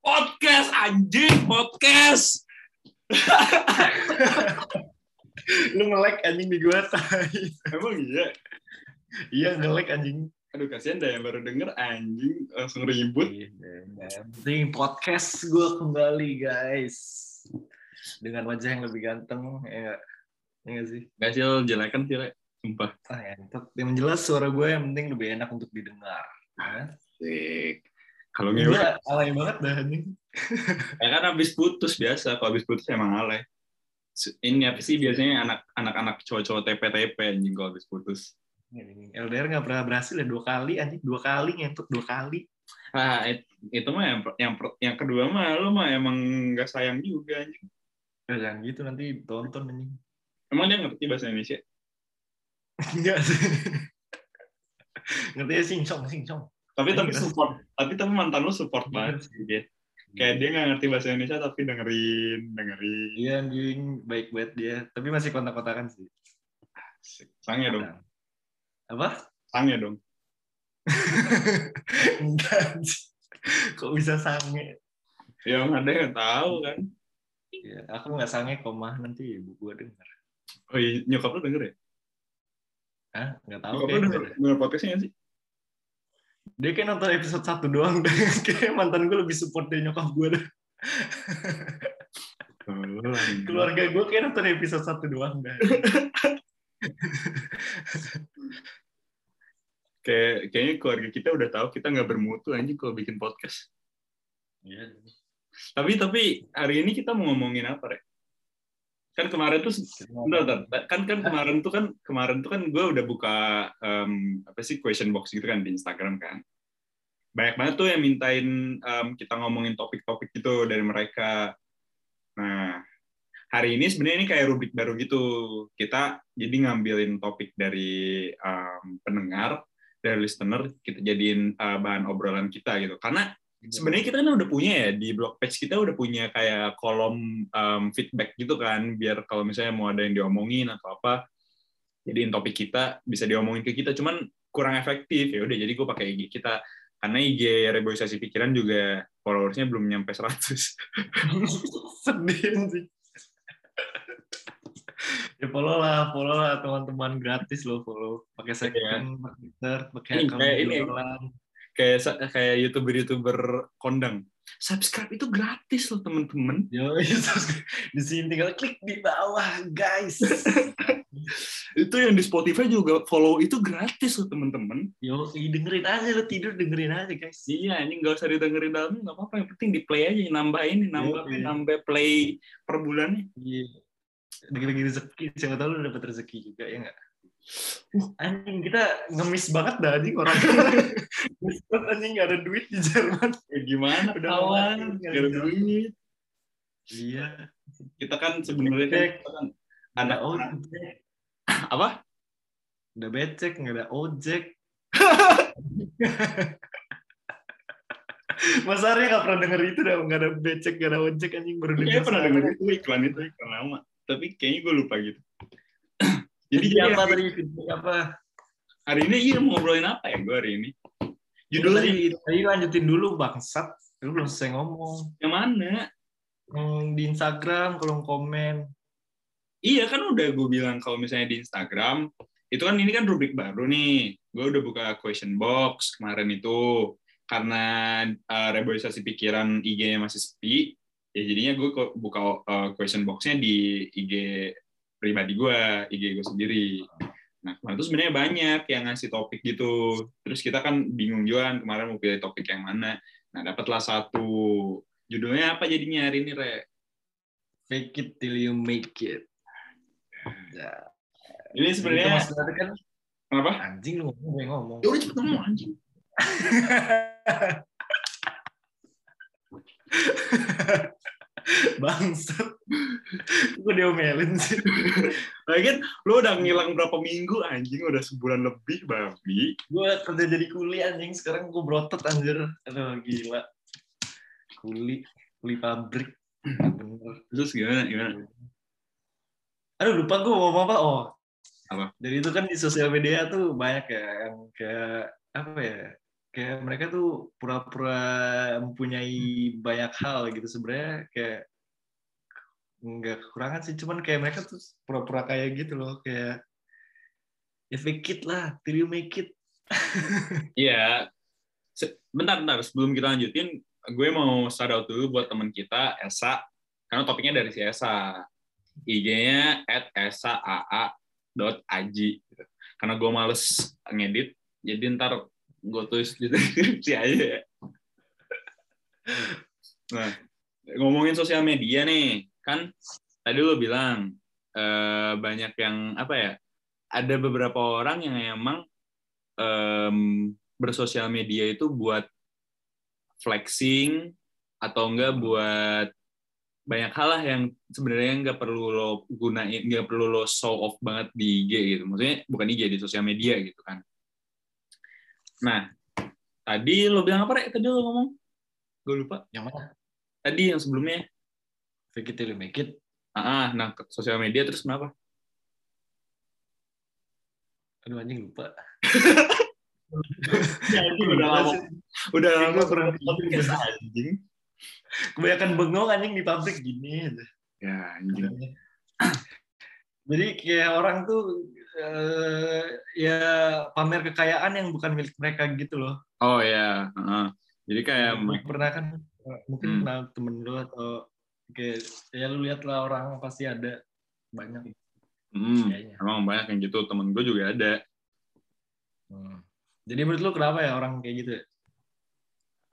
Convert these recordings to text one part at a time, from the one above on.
Podcast anjing, podcast. Lu nge-lag anjing di gua tai. Emang iya. Iya nge-lag anjing. Aduh kasihan dah yang baru denger anjing langsung ribut. Iya, penting podcast gua kembali guys. Dengan wajah yang lebih ganteng ya nggak? Ya sih? Gak sih lo jelekan sih, Le. Sumpah. Ah, ya, tetap. yang jelas suara gue yang penting lebih enak untuk didengar. Ya. Kalau ngewe, alay banget dah anjing. ya kan habis putus biasa. Kalau habis putus emang alay. Ini apa sih biasanya anak anak-anak cowok-cowok TP-TP anjing kalau habis putus. LDR nggak pernah berhasil ya dua kali anjing dua kali ngentut dua kali. Ah, it- itu mah yang yang yang kedua mah lu mah emang nggak sayang juga anjing. Ya, jangan gitu nanti tonton anjing. Emang dia ngerti bahasa Indonesia? Enggak sih. Ngerti ya singcong singcong. Tapi tapi Iya. support, tapi tapi mantan lu support Iya. banget sih dia. Kayak dia nggak ngerti bahasa Indonesia tapi dengerin, dengerin. Iya anjing baik banget dia. Tapi masih kontak-kontakan sih. Sange dong, Apa? sange dong. Enggak. Kok bisa sange? Ya ada yang tahu kan. Ya, aku nggak sange komah nanti ibu gua denger. Oh iya, nyokap lu denger ya? Hah? Nggak tahu Nyokap lu denger, denger podcastnya sih? Dia kayak nonton episode 1 doang. kayak mantan gue lebih support dari nyokap gue dah. Keluarga gue kayak nonton episode 1 doang dah. Kayak kayaknya keluarga kita udah tahu kita nggak bermutu anjing kalau bikin podcast. Iya. Tapi tapi hari ini kita mau ngomongin apa, Rek? Kan kemarin tuh Bentar, bentar. kan kan kemarin tuh kan kemarin tuh kan gue udah buka em, apa sih question box gitu kan di Instagram kan. Banyak banget tuh yang mintain em, kita ngomongin topik-topik gitu dari mereka. Nah, hari ini sebenarnya ini kayak rubrik baru gitu. Kita jadi ngambilin topik dari em, pendengar, dari listener, kita jadiin eh, bahan obrolan kita gitu. Karena sebenarnya kita kan udah punya ya di blog page kita udah punya kayak kolom um, feedback gitu kan biar kalau misalnya mau ada yang diomongin atau apa jadiin topik kita bisa diomongin ke kita. Cuman kurang efektif. Ya udah jadi gue pakai IG kita. Karena IG reboisasi pikiran juga followersnya belum nyampe 100 Sedih sih. ya follow lah, follow lah teman-teman. Gratis lo follow. Pakai second, pakai Twitter, pakai Ini account kayak ini. Kayak kayak youtuber-youtuber kondang subscribe itu gratis loh temen-temen Yo, di sini tinggal klik di bawah, guys. itu yang di Spotify juga follow itu gratis loh temen-temen Yo, dengerin aja lo tidur dengerin aja, guys. Iya, ini nggak usah didengerin dalamnya nggak apa-apa. Yang penting di play aja, nambah ini, nambah iya. nambah play per bulannya. Iya. Lagi-lagi rezeki, siapa tahu lu dapat rezeki juga ya nggak? Uh, anjing kita ngemis banget dah anjing orang. Ngemis banget anjing nggak ada duit di Jerman. Ya, gimana Udah mati, Gak ada duit. Iya. Kita kan sebenarnya kan, kan Ada anak ojek. apa? Udah becek, nggak ada ojek. Mas Arya nggak pernah denger itu dah, nggak ada becek, nggak ada ojek anjing baru Kayaknya denger pernah sekarang. dengar itu iklan itu iklan lama. Tapi kayaknya gue lupa gitu. Jadi Jadi jadi apa hari, tadi? Feedback apa? hari ini iya mau ngobrolin apa ya gue hari ini? Judul Judulnya tadi, tadi lanjutin dulu bangsat. Lu belum selesai ngomong. yang mana? Yang di Instagram, kolom komen. Iya kan udah gue bilang kalau misalnya di Instagram itu kan ini kan rubrik baru nih. Gue udah buka question box kemarin itu karena uh, reboisasi pikiran IG-nya masih sepi. Ya jadinya gue buka uh, question box-nya di IG pribadi gue, IG gue sendiri. Nah kemarin tuh sebenarnya banyak yang ngasih topik gitu. Terus kita kan bingung juga kan kemarin mau pilih topik yang mana. Nah dapatlah satu. Judulnya apa jadinya hari ini, Re? Fake it till you make it. Ya. Ini sebenarnya kan kenapa? anjing lu ngomong gue ngomong. Ya udah cepet ngomong anjing. Bangsat. Gue diomelin sih. Lagian lu udah ngilang berapa minggu anjing udah sebulan lebih babi. Gue kerja jadi kuli anjing. Sekarang gue berotot anjir. Aduh gila. Kuli. Kuli pabrik. Bener. Terus gimana gimana? Aduh lupa gue mau apa. Oh. Apa? Jadi itu kan di sosial media tuh banyak ya yang kayak apa ya kayak mereka tuh pura-pura mempunyai banyak hal gitu sebenarnya kayak nggak kekurangan sih cuman kayak mereka tuh pura-pura kayak gitu loh kayak ya fake it lah till you make it Iya. Se- Bentar, bentar. Sebelum kita lanjutin, gue mau shout out dulu buat teman kita, Esa. Karena topiknya dari si Esa. IG-nya at esaaa.aji. Karena gue males ngedit, jadi ntar gue tulis di deskripsi aja ya. Nah, ngomongin sosial media nih, kan tadi lo bilang eh, banyak yang apa ya? Ada beberapa orang yang emang em, bersosial media itu buat flexing atau enggak buat banyak hal lah yang sebenarnya nggak perlu lo gunain, nggak perlu lo show off banget di IG gitu. Maksudnya bukan IG di sosial media gitu kan. Nah, tadi lo bilang apa Rek? Tadi lo ngomong? Gue lupa. yang mana Tadi yang sebelumnya. fake it till you make it Ah, nah ke sosial media terus kenapa? aduh anjing lupa Ya, udah lama, udah lama kurang anjing. kebanyakan bengong anjing di pabrik gini. Ya, anjing. Jadi kayak orang tuh eh, ya pamer kekayaan yang bukan milik mereka gitu loh. Oh ya, heeh. jadi kayak Lu pernah kan mungkin Hmm. kenal temen lu atau kayak ya lu lihat lah orang pasti ada banyak hmm, kayaknya. emang banyak yang gitu temen gue juga ada. Hmm. Jadi menurut lu kenapa ya orang kayak gitu? ya?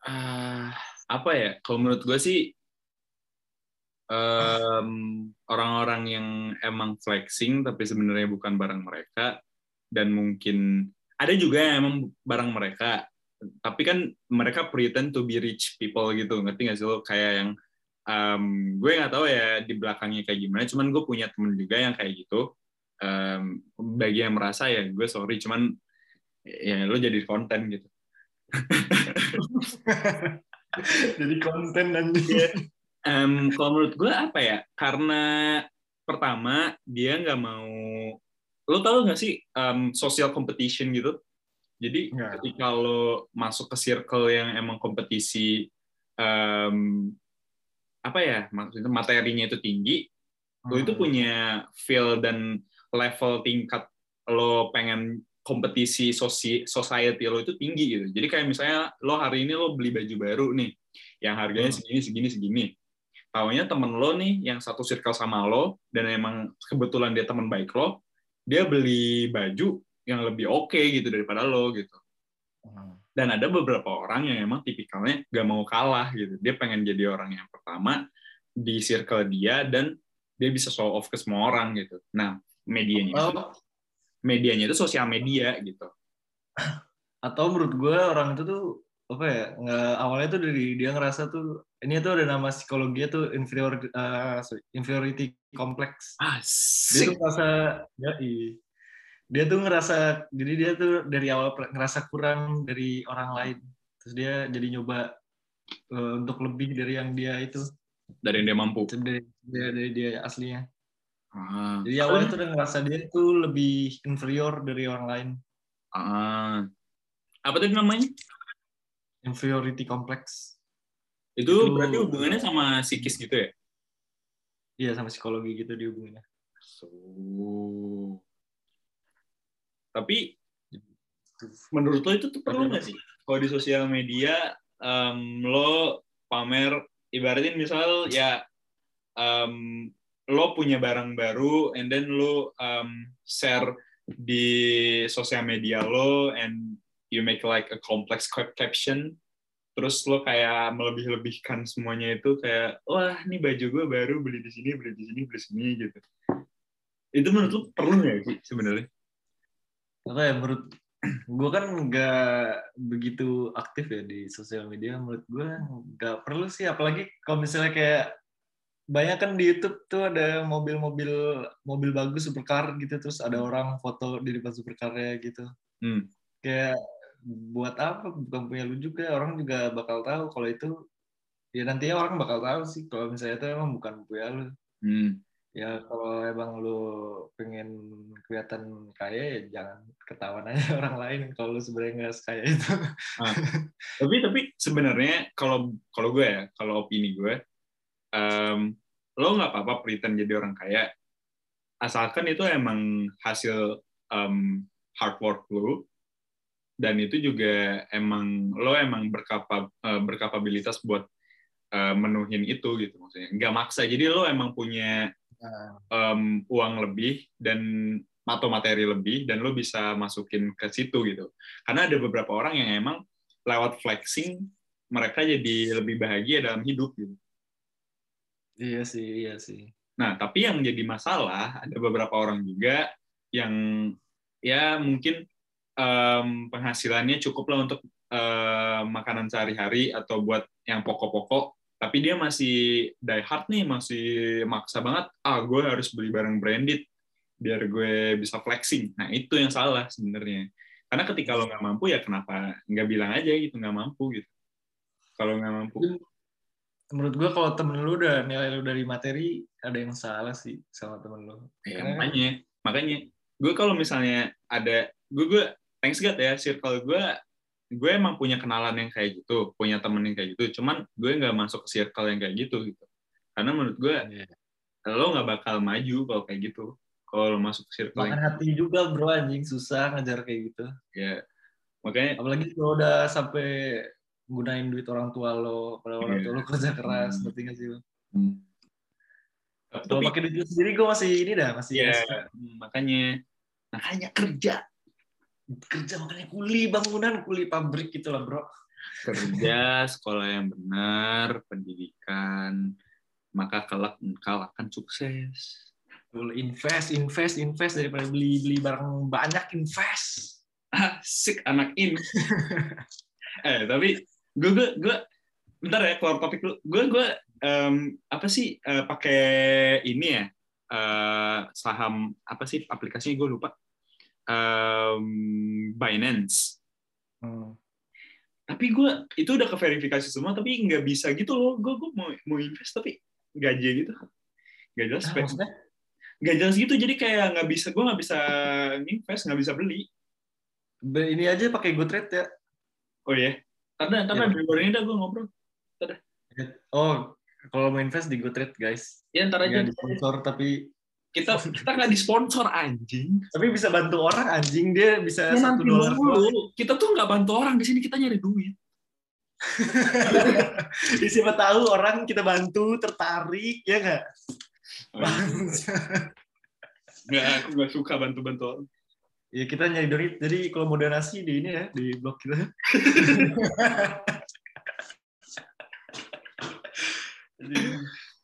Ah, apa ya? Kalau menurut gue sih em, orang-orang yang emang flexing tapi sebenarnya bukan barang mereka dan mungkin ada juga yang emang barang mereka tapi kan mereka pretend to be rich people gitu ngerti nggak sih lo? Kayak yang em, gue nggak tahu ya di belakangnya kayak gimana cuman gue punya temen juga yang kayak gitu. Em, bagi yang merasa ya gue sorry cuman ya lo jadi konten gitu. Jadi konten nanti. Em, kalau menurut gue apa ya? Karena pertama dia nggak mau. Lo tau nggak sih em, social competition gitu? Jadi Nggak. ketika lo masuk ke circle yang emang kompetisi em, apa ya maksudnya materinya itu tinggi, lo itu Hmm. punya feel dan level tingkat lo pengen kompetisi sosi society lo itu tinggi gitu. Jadi kayak misalnya lo hari ini lo beli baju baru nih, yang harganya Hmm. segini segini segini. Taunya temen lo nih yang satu circle sama lo dan emang kebetulan dia teman baik lo, dia beli baju yang lebih oke gitu daripada lo gitu. Hmm. Dan ada beberapa orang yang emang tipikalnya gak mau kalah gitu. Dia pengen jadi orang yang pertama di circle dia dan dia bisa show off ke semua orang gitu. Nah, medianya itu, medianya itu sosial media gitu. atau menurut gue orang itu tuh apa ya nggak awalnya tuh dari dia ngerasa tuh ini tuh ada nama psikologi tuh inferior sorry, inferiority complex dia Asik. tuh ngerasa ya dia tuh ngerasa jadi dia tuh dari awal ngerasa kurang dari orang lain terus dia jadi nyoba eh, untuk lebih dari yang dia itu Dari yang dia mampu. dari dia dari dia aslinya Ah. jadi awalnya tuh udah ngerasa dia tuh lebih inferior dari orang lain Ah. Apa tadi namanya? Inferiority complex Itu, Itu- berarti hubungannya sama psikis gitu ya? iya sama psikologi gitu dihubunginnya So. Tapi menurut lo itu tuh perlu nggak sih? Kalau di sosial media em, lo pamer ibaratin misal ya em, lo punya barang baru and then lo em, share di sosial media lo and you make like a complex cap- caption terus lo kayak melebih-lebihkan semuanya itu kayak wah ini baju gue baru beli di sini beli di sini beli di sini gitu. Itu menurut lo perlu nggak sih sebenarnya? Apa ya menurut gue kan nggak begitu aktif ya di sosial media. Menurut gue nggak perlu sih apalagi kalau misalnya kayak banyak kan di YouTube tuh ada mobil-mobil mobil bagus supercar gitu terus ada orang foto di depan supercarnya gitu. Hmm. kayak buat apa? Bukan punya lu juga. Orang juga bakal tahu kalau itu ya nantinya orang bakal tahu sih. Kalau misalnya itu emang bukan punya lu. Hmm. ya kalau emang lu pengen kelihatan kaya ya jangan ketahuan aja orang lain kalau lu sebenarnya nggak sekaya itu. Nah, tapi tapi sebenarnya kalau kalau gue ya kalau opini gue em, lo nggak apa-apa pretend jadi orang kaya. Asalkan itu emang hasil em, hard work lo dan itu juga emang lo emang berkapa eh, berkapabilitas buat eh, menuhin itu gitu maksudnya nggak maksa jadi lo emang punya em, uang lebih dan atau materi lebih dan lo bisa masukin ke situ gitu. Karena ada beberapa orang yang emang lewat flexing mereka jadi lebih bahagia dalam hidup gitu. iya sih iya sih Nah, tapi yang jadi masalah ada beberapa orang juga yang ya mungkin em, penghasilannya cukup lah untuk em, makanan sehari-hari atau buat yang pokok-pokok, tapi dia masih die hard nih, masih maksa banget, ah gue harus beli barang branded biar gue bisa flexing. Nah, itu yang salah sebenarnya. Karena ketika lo nggak mampu ya kenapa nggak bilang aja gitu nggak mampu gitu. Kalau nggak mampu, menurut gua kalau temen lu udah nilai lu dari materi ada yang salah sih sama temen lu Ya, Karena- makanya, makanya gue kalau misalnya ada gue gue thanks God ya circle gue gue emang punya kenalan yang kayak gitu, punya temen yang kayak gitu. Cuman gue nggak masuk ke circle yang kayak gitu gitu. Karena menurut gue Iya. lo nggak bakal maju kalau kayak gitu. Kalau lo masuk ke circle makan hati juga bro anjing susah ngejar kayak gitu ya makanya apalagi kalau udah sampai gunain duit orang tua lo pada orang Iya. tua lo kerja keras Hmm. ngerti nggak sih lo hmm. kalau tapi pakai duit sendiri gue masih ini dah masih ya SP. makanya makanya kerja kerja makanya kuli bangunan kuli pabrik gitu lah bro. Kerja sekolah yang benar pendidikan maka kelak engkau akan sukses. Lu invest invest invest daripada beli beli barang banyak invest. Asik anak ini. Eh tapi gue gue gue bentar ya keluar topik lu gue gue em, apa sih eh, pakai ini ya eh, saham apa sih aplikasinya? Gue lupa Em, Binance. Hmm. tapi gue itu udah keverifikasi semua tapi nggak bisa gitu loh. Gue gue mau mau invest tapi nggak aja gitu. Nggak jelas Ah, maksudnya? Nggak jelas gitu jadi kayak nggak bisa gue nggak bisa invest nggak bisa beli. Be- ini aja pakai GoTrade ya. Oh ya karena karena Iya. dari luar ini dah gue ngobrol. Oh kalau mau invest di GoTrade guys. Ya ntar aja. Nggak di sponsor tapi kita kita nggak disponsor anjing. Tapi bisa bantu orang anjing. Dia bisa ya, satu dolar dulu kita tuh nggak bantu orang. Di sini kita nyari duit. Ya, siapa tahu orang kita bantu tertarik ya nggak? Nggak aku nggak suka bantu bantu orang. Ya kita nyari duit. Jadi kalau mau donasi di ini ya di blog kita.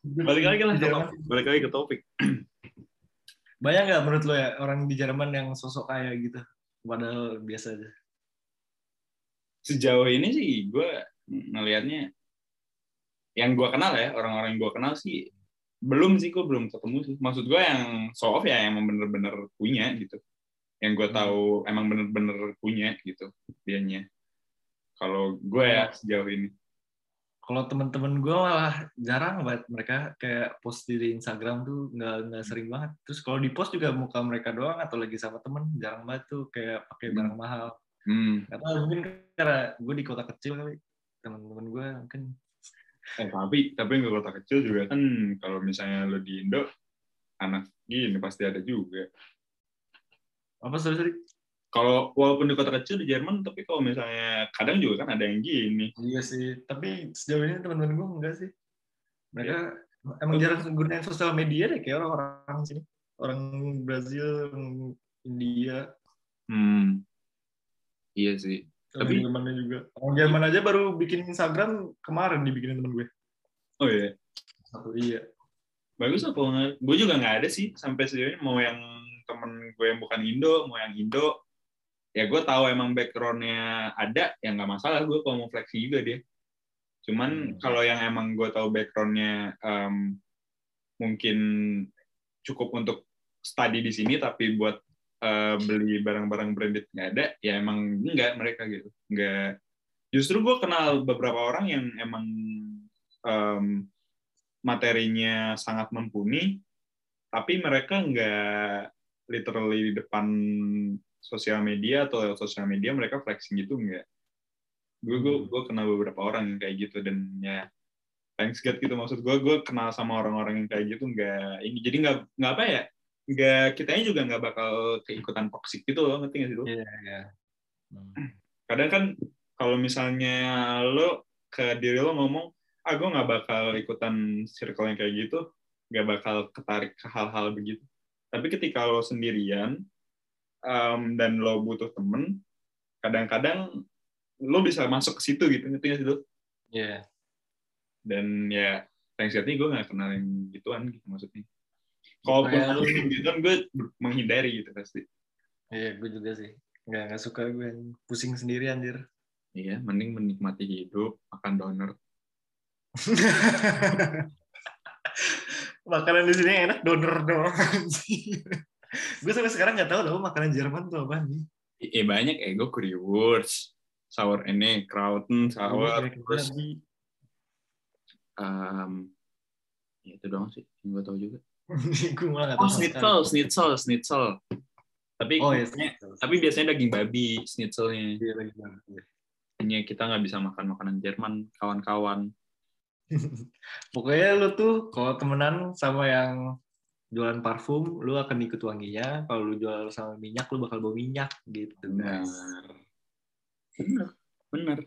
Balik lagi lah topik. Balik lagi ke topik banyak nggak menurut lo ya orang di Jerman yang sosok kaya gitu? Padahal biasa aja. Sejauh ini sih gue ngelihatnya yang gue kenal ya orang-orang yang gue kenal sih belum sih gue belum ketemu sih. Maksud gue yang show off ya yang emang bener-bener punya gitu. Yang gue Hmm. tahu emang bener-bener punya gitu dianya. Kalau gue ya sejauh ini kalau teman-teman gue malah jarang banget mereka kayak post di Instagram tuh nggak nggak sering banget. Terus kalau di post juga muka mereka doang atau lagi sama temen jarang banget tuh kayak pakai Hmm. barang mahal. Hmm. Karena mungkin karena gue di kota kecil kali teman-teman gue mungkin. Eh, tapi tapi nggak kota kecil juga kan kalau misalnya lo di Indo anak gini pasti ada juga. Apa sorry sorry kalau walaupun di kota kecil di Jerman tapi kalau misalnya kadang juga kan ada yang gini. Iya sih tapi sejauh ini teman-teman gue enggak sih. Mereka emang jarang gunain sosial media deh kayak orang-orang sini. Orang Brazil orang India. Hmm. Iya sih. Tapi Jermannya juga. Orang Jerman aja baru bikin Instagram kemarin dibikinin temen gue. Oh iya? Satu iya. Bagus apa gue juga nggak ada sih sampai sejauh ini mau yang temen gue yang bukan Indo mau yang Indo ya gue tahu emang backgroundnya ada ya nggak masalah gue kalau mau flexing juga dia. Cuman Hmm. kalau yang emang gue tahu backgroundnya em, mungkin cukup untuk study di sini tapi buat eh, beli barang-barang branded nggak ada ya emang enggak mereka gitu. Nggak. Justru gue kenal beberapa orang yang emang em, materinya sangat mumpuni tapi mereka nggak literally di depan sosial media atau lewat sosial media mereka flexing gitu nggak gue gue Hmm. gue kenal beberapa orang yang kayak gitu dan ya thanks God gitu maksud gue gue kenal sama orang-orang yang kayak gitu nggak ini jadi nggak nggak apa ya nggak kitanya juga nggak bakal keikutan toxic gitu loh ngerti nggak sih lo Iya, iya. Hmm. kadang kan kalau misalnya lo ke diri lo ngomong ah gue nggak bakal ikutan circle yang kayak gitu nggak bakal ketarik ke hal-hal begitu tapi ketika lo sendirian em, dan lo butuh temen kadang-kadang lo bisa masuk ke situ gitu ngerti nggak sih lo Iya. dan ya thanks God gue nggak kenal yang gituan gitu maksudnya kalaupun ada lu- yang gituan gue menghindari gitu pasti Iya, gue juga sih. Nggak, nggak suka gue yang pusing sendiri anjir. iya mending menikmati hidup makan donor makanan di sini enak donor doang. Gue sampai sekarang nggak tahu tau makanan Jerman tuh apa nih. eh banyak ego currywurst sour ini krauten sour terus um, ya itu doang sih yang gue tahu juga gue malah nggak oh tahu. sama schnitzel schnitzel schnitzel tapi Oh ya, tapi biasanya daging babi schnitzelnya Dia lagi bagus. hanya kita nggak bisa makan makanan Jerman kawan-kawan Pokoknya lu tuh kalau temenan sama yang jualan parfum, lu akan ikut wanginya. Kalau lu jual sama minyak, lu bakal bawa minyak gitu. benar. Benar benar.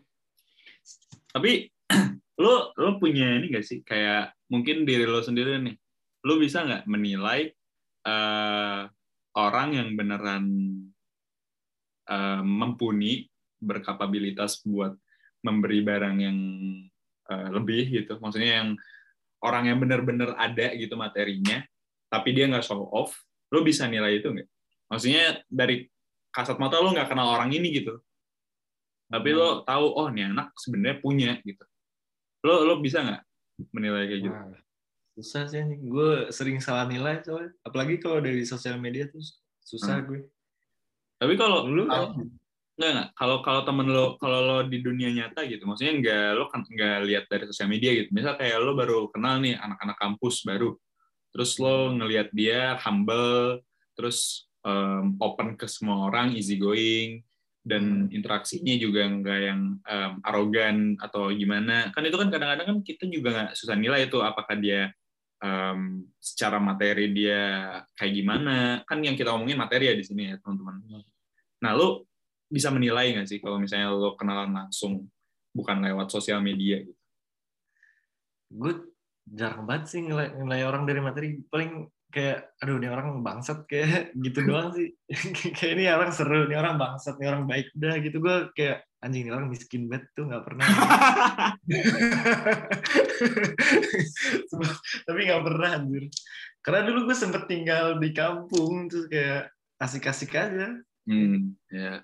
Tapi lo lo punya ini gak sih? Kayak mungkin diri lo sendiri nih. Lo bisa nggak menilai eh, orang yang beneran eh, mumpuni berkapabilitas buat memberi barang yang eh, lebih gitu? Maksudnya yang orang yang bener-bener ada gitu materinya tapi dia nggak show off lo bisa nilai itu nggak? Maksudnya dari kasat mata lo nggak kenal orang ini gitu. Tapi lo tahu oh nih anak sebenarnya punya gitu. Lo lo bisa nggak menilai kayak gitu? Wah, susah sih nih. Gue sering salah nilai soalnya. Apalagi kalau dari sosial media tuh susah gue. tapi kalau Lu? kalau- nggak nggak. Kalau kalau temen lo kalau lo di dunia nyata gitu maksudnya nggak lo kan nggak lihat dari sosial media gitu. Misal kayak lo baru kenal nih anak-anak kampus baru terus lo ngelihat dia humble terus um, open ke semua orang easy going dan interaksinya juga nggak yang um, arogan atau gimana. Kan itu kan kadang-kadang kan kita juga nggak susah nilai itu apakah dia um, secara materi dia kayak gimana. Kan yang kita omongin materi ya di sini ya teman-teman. Nah lo bisa menilai nggak sih kalau misalnya lo kenalan langsung bukan lewat sosial media gitu? Gue jarang banget sih nilai, nilai orang dari materi. Paling kayak aduh ini orang bangsat kayak gitu doang sih. Kayak ini orang seru ini orang bangsat ini orang baik. Udah gitu gue kayak anjing ini orang miskin banget tuh nggak pernah. Tapi nggak pernah anjir. Karena dulu gue sempet tinggal di kampung terus kayak asik-asik aja. Hmm ya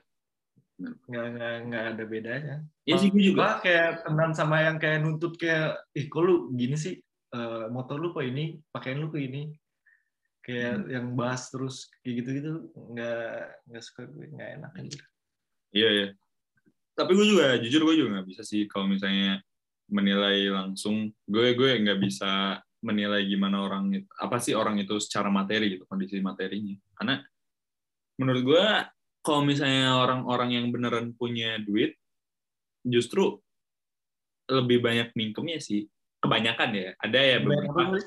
nggak nggak nggak ada bedanya. Ya sih gue juga. kayak teman sama yang kayak nuntut kayak, ih kok lu gini sih, Eh, motor lu kok ini, pakaian lu kok ini, kayak yang bahas terus kayak gitu-gitu, nggak nggak suka gue, nggak enak aja. Iya ya. Tapi gue juga jujur gue juga nggak bisa sih kalau misalnya menilai langsung. Gue gue nggak bisa menilai gimana orang itu apa sih orang itu secara materi gitu kondisi materinya. Karena menurut gue kalau misalnya orang-orang yang beneran punya duit justru lebih banyak mingkemnya sih. Kebanyakan ya. Ada ya beberapa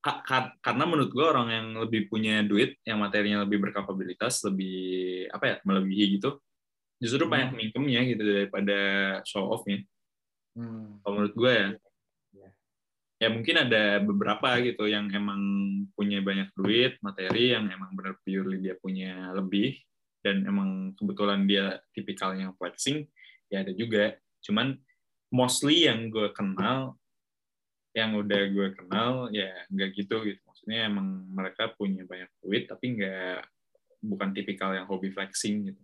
Ka- ka- karena menurut gue orang yang lebih punya duit, yang materinya lebih berkapabilitas, lebih apa ya, melebihi gitu, justru Hmm. banyak mingkemnya gitu daripada show off-nya. Hmm. Kalau menurut gue ya, Iya. ya mungkin ada beberapa gitu yang emang punya banyak duit, materi yang emang benar purely dia punya lebih, dan emang kebetulan dia tipikalnya flexing, ya ada juga. Cuman mostly yang gue kenal yang udah gue kenal ya nggak gitu gitu. Maksudnya emang mereka punya banyak duit tapi nggak bukan tipikal yang hobi flexing gitu.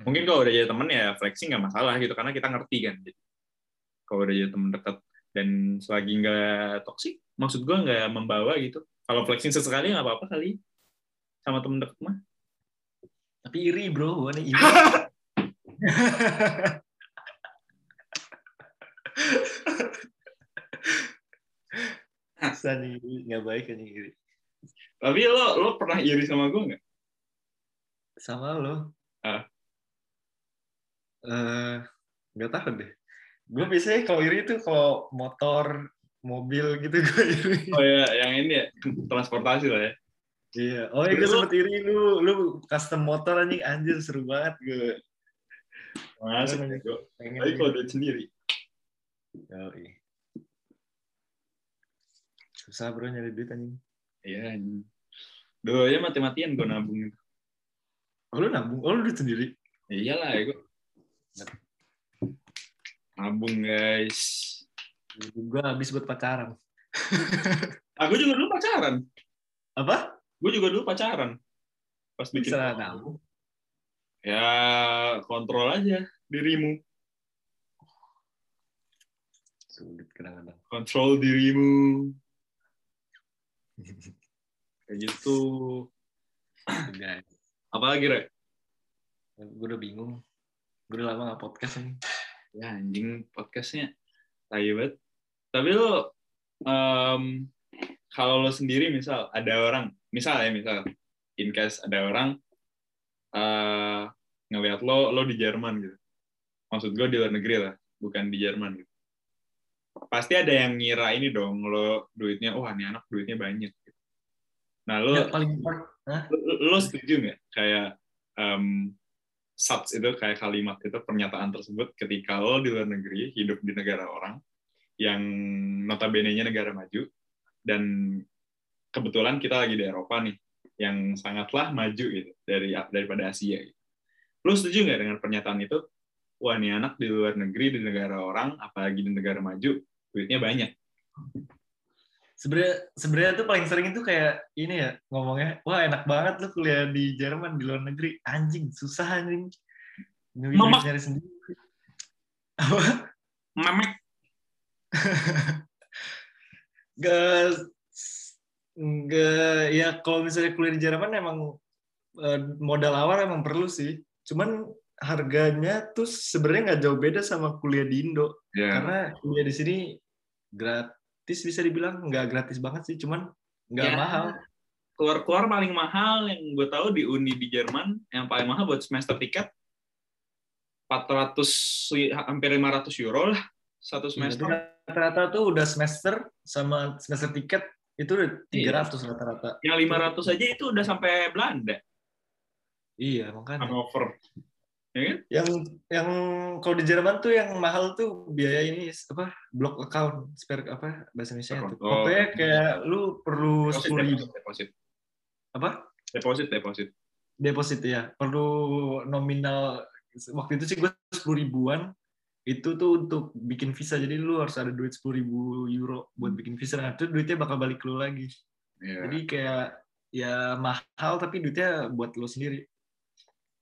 Mungkin kalau udah jadi temen ya flexing nggak masalah gitu karena kita ngerti kan gitu. kalau udah jadi temen dekat dan selagi nggak toksik maksud gue nggak membawa gitu. Kalau flexing sesekali nggak apa-apa kali. Sama temen dekat mah. Tapi iri bro, gue iri. Susah nih, nggak baik kan iri. Tapi lo lo pernah iri sama gue nggak? Sama lo. Ah. Eh, nggak tahu deh. Gue biasanya kalau iri itu kalau motor, mobil gitu gue iri. Oh ya, yang ini ya transportasi lah ya. Iya. Oh iya, gue sempet iri lu, lu custom motor anjing anjir seru banget gue. Masuk Iya, gue. Tapi kalau duit sendiri. Yoi. Susah bro nyari duit anjing. Iya. anjing. Duh, ya mati-matian gue nabung. Oh lu nabung? Oh lu duit sendiri? Ya iyalah ya gue. Nabung guys. Gue habis buat pacaran. Aku juga dulu pacaran. Apa? Gue juga dulu pacaran. Pas bikin. Bisa nabung. Ya kontrol aja dirimu. Sulit kadang-kadang. Kontrol dirimu. Kayak gitu. Guys. Apalagi, Rek? Gue udah bingung. Gue udah lama gak podcast ini. Ya anjing podcastnya tai banget. Tapi lo em, kalau lo sendiri misal ada orang, misal ya misal in case ada orang eh ngelihat lo lo di Jerman gitu. Maksud gue di luar negeri lah, bukan di Jerman gitu. Pasti ada yang ngira ini dong lo duitnya, wah ini anak duitnya banyak. Gitu. Nah lo Ya, paling lo, lo setuju nggak kayak em such itu kayak kalimat itu pernyataan tersebut ketika lo di luar negeri hidup di negara orang yang notabene-nya negara maju dan kebetulan kita lagi di Eropa nih yang sangatlah maju gitu dari daripada Asia gitu. Lo setuju nggak dengan pernyataan itu? Wah, nih anak di luar negeri di negara orang, apalagi di negara maju, duitnya banyak. sebenarnya sebenarnya tuh paling sering itu kayak ini ya ngomongnya wah enak banget lu kuliah di Jerman di luar negeri anjing susah anjing nyari Mamak. nyari sendiri apa Memek. Gak, nggak ya kalau misalnya kuliah di Jerman emang eh, modal awal emang perlu sih. Cuman harganya tuh sebenarnya nggak jauh beda sama kuliah di Indo. Ya. Karena kuliah di sini gratis bisa dibilang nggak gratis banget sih, cuman nggak Ya. mahal. keluar-keluar paling mahal yang gue tahu di uni di Jerman yang paling mahal buat semester tiket 400 li- hampir 500 euro lah satu Iya, semester. Rata-rata tuh udah semester sama semester tiket itu udah Iya. 300 rata-rata. Yang 500 aja itu udah sampai Belanda, Iya, makanya. Hannover. Ya kan? yang yang kalau di Jerman tuh yang mahal tuh biaya ini apa block account spare apa bahasa Indonesia tuh. Oh. pokoknya kayak lu perlu Deposit, sepuluh ribu. deposit, apa? Deposit, deposit. deposit ya. Perlu nominal waktu itu sih gue sepuluh ribuan. Itu tuh untuk bikin visa. Jadi lu harus ada duit sepuluh ribu euro buat bikin visa. Nah itu duitnya bakal balik lu lagi. Ya. jadi kayak ya mahal tapi duitnya buat lu sendiri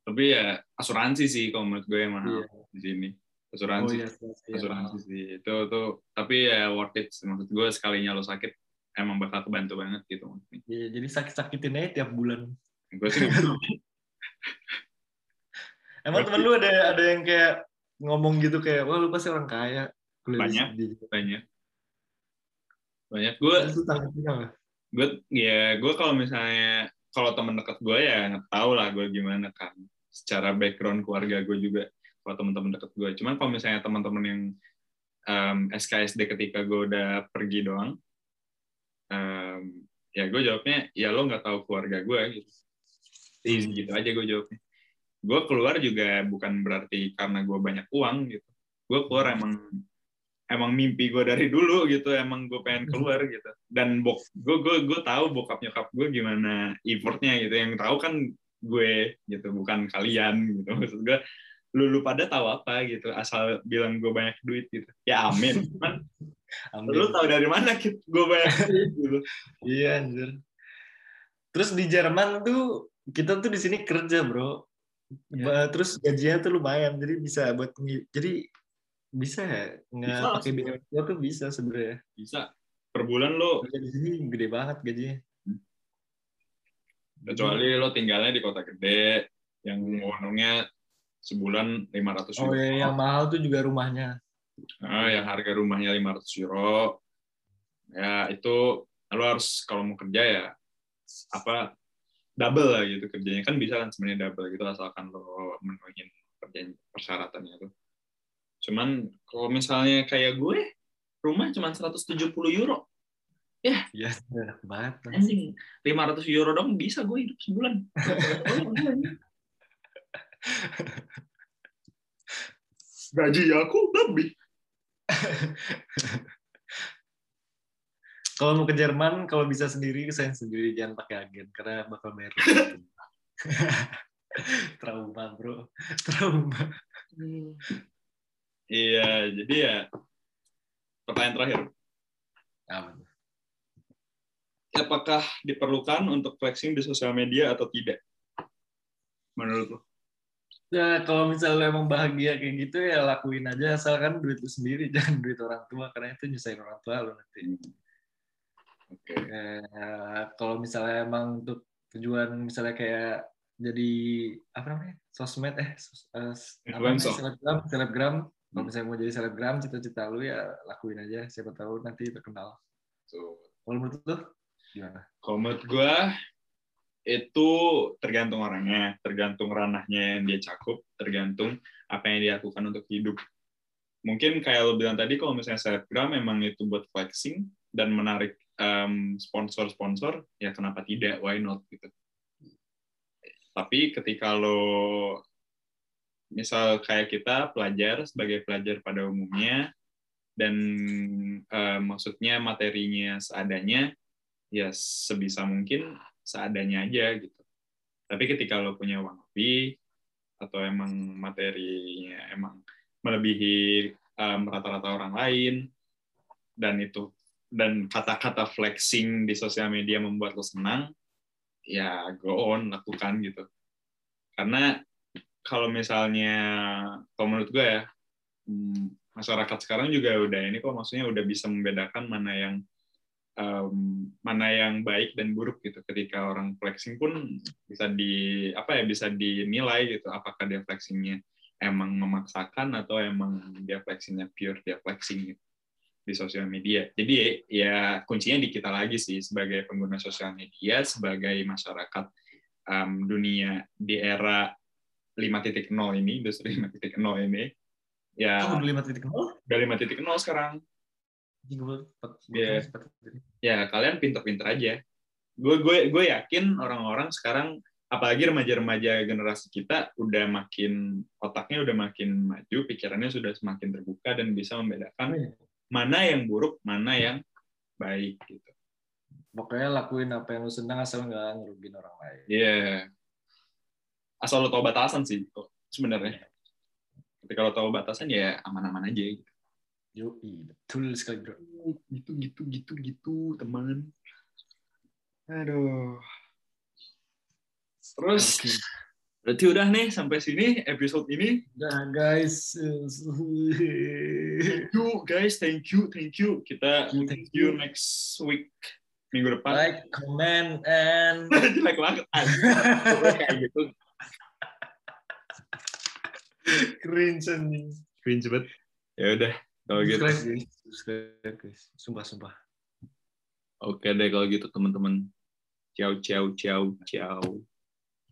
Tapi ya asuransi sih kalau menurut gue yang mahal Iya. di sini. oh Asuransi. iya iya, asuransi sih. Itu tuh tapi ya worth it. Maksud gue sekalinya lo sakit emang bakal kebantu banget gitu. Iya, jadi sakit-sakitin aja tiap bulan Gue sih nggak- Emang temen lu ada ada yang kayak ngomong gitu kayak, wah lu pasti orang kaya. Banyak. sini." banyak. Banyak. Gue gue ya gue kalau misalnya kalau teman dekat gue ya nggak tahu lah gue gimana kan secara background keluarga gue juga kalau teman-teman dekat gue cuman kalau misalnya teman-teman yang em, SKSD ketika gue udah pergi doang em, ya gue jawabnya ya lo nggak tahu keluarga gue gitu. Easy gitu aja gue jawabnya. Gue keluar juga bukan berarti karena gue banyak uang gitu. Gue keluar emang emang mimpi gue dari dulu gitu emang gue pengen keluar gitu. Dan bok gue gue gue tahu bokap nyokap gue gimana effortnya gitu. Yang tahu kan gue gitu bukan kalian gitu maksud gue lu lu pada tahu apa gitu asal bilang gue banyak duit gitu ya amin cuman Ambil. lu tahu dari mana gitu gue banyak duit gitu Iya anjir. Terus di Jerman tuh kita tuh di sini kerja, Bro. Ba- Terus gajinya tuh lumayan, jadi bisa buat jadi bisa ya nggak pakai biaya tuh bisa sebenarnya. bisa per bulan lo di sini gede banget gajinya. Kecuali lo tinggalnya di kota gede yang uangnya sebulan 500 Oh euro. ya, yang mahal tuh juga rumahnya. Nah, yang harga rumahnya 500 euro. Ya, itu lo harus kalau mau kerja ya apa double lah gitu kerjanya. Kan bisa kan sebenarnya double gitu asalkan lo menuhin perjanjian persyaratannya itu cuman kalau misalnya kayak gue rumah cuma 170 euro ya enak banget anjing 500 euro dong bisa gue hidup sebulan. Gaji aku lebih. Kalau mau ke Jerman kalau bisa sendiri saya sendiri jangan pakai agen karena bakal bayar trauma bro. Trauma. Iya jadi ya pertanyaan terakhir. Apa apakah diperlukan untuk flexing di sosial media atau tidak menurut lo Ya kalau misalnya emang bahagia kayak gitu ya lakuin aja asalkan duit lu sendiri jangan duit orang tua karena itu nyusahin orang tua lu nanti. Oke. Eh, kalau misalnya emang untuk tujuan misalnya kayak jadi apa namanya sosmed eh sos, apa namanya? Influencer. selebgram selebgram kalau misalnya mau jadi selebgram cita-cita lu ya lakuin aja siapa tahu nanti terkenal. So, Kalau menurut lu gimana? Kalau menurut gue itu tergantung orangnya, tergantung ranahnya yang dia cakup, tergantung apa yang dia lakukan untuk hidup. Mungkin kayak lo bilang tadi, kalau misalnya selebgram memang itu buat flexing dan menarik sponsor-sponsor, ya kenapa tidak? Why not gitu. Tapi ketika lo misal kayak kita pelajar sebagai pelajar pada umumnya dan eh, maksudnya materinya seadanya ya sebisa mungkin seadanya aja gitu. Tapi ketika lo punya uang lebih atau emang materinya emang melebihi em, rata-rata orang lain dan itu dan kata-kata flexing di sosial media membuat lo senang, ya go on lakukan gitu. Karena kalau misalnya kalau menurut gue ya masyarakat sekarang juga udah ini kok maksudnya udah bisa membedakan mana yang em, mana yang baik dan buruk gitu. Ketika orang flexing pun bisa di apa ya bisa dinilai gitu apakah dia flexingnya emang memaksakan atau emang dia flexingnya pure dia flexing gitu di sosial media. Jadi ya kuncinya di kita lagi sih sebagai pengguna sosial media sebagai masyarakat em, dunia di era 5.0 ini industri 5.0 ini ya titik nol? udah 5.0 sekarang Iya. ya kalian pinter-pinter aja. Gue gue gue yakin orang-orang sekarang apalagi remaja-remaja generasi kita udah makin otaknya udah makin maju, pikirannya sudah semakin terbuka dan bisa membedakan mana yang buruk, mana yang baik gitu. Pokoknya lakuin apa yang lu senang asal nggak ngerugiin orang lain. Iya. Asal lo tahu batasan sih sebenarnya. Ketika lo tahu batasan ya aman-aman aja gitu. Yoi, betul sekali bro. Gitu gitu gitu gitu teman. Aduh. Terus Oke. berarti udah nih sampai sini episode ini. Nah guys, Thank you guys, thank you, thank you. Kita Thank you. you next week minggu depan. like, comment, and Jelek banget. Kayak gitu. cringe anjing. Cringe banget. Ya udah, kalau gitu. Subscribe guys, subscribe guys. Sumpah sumpah. Oke deh kalau gitu teman-teman. Ciao ciao ciao ciao.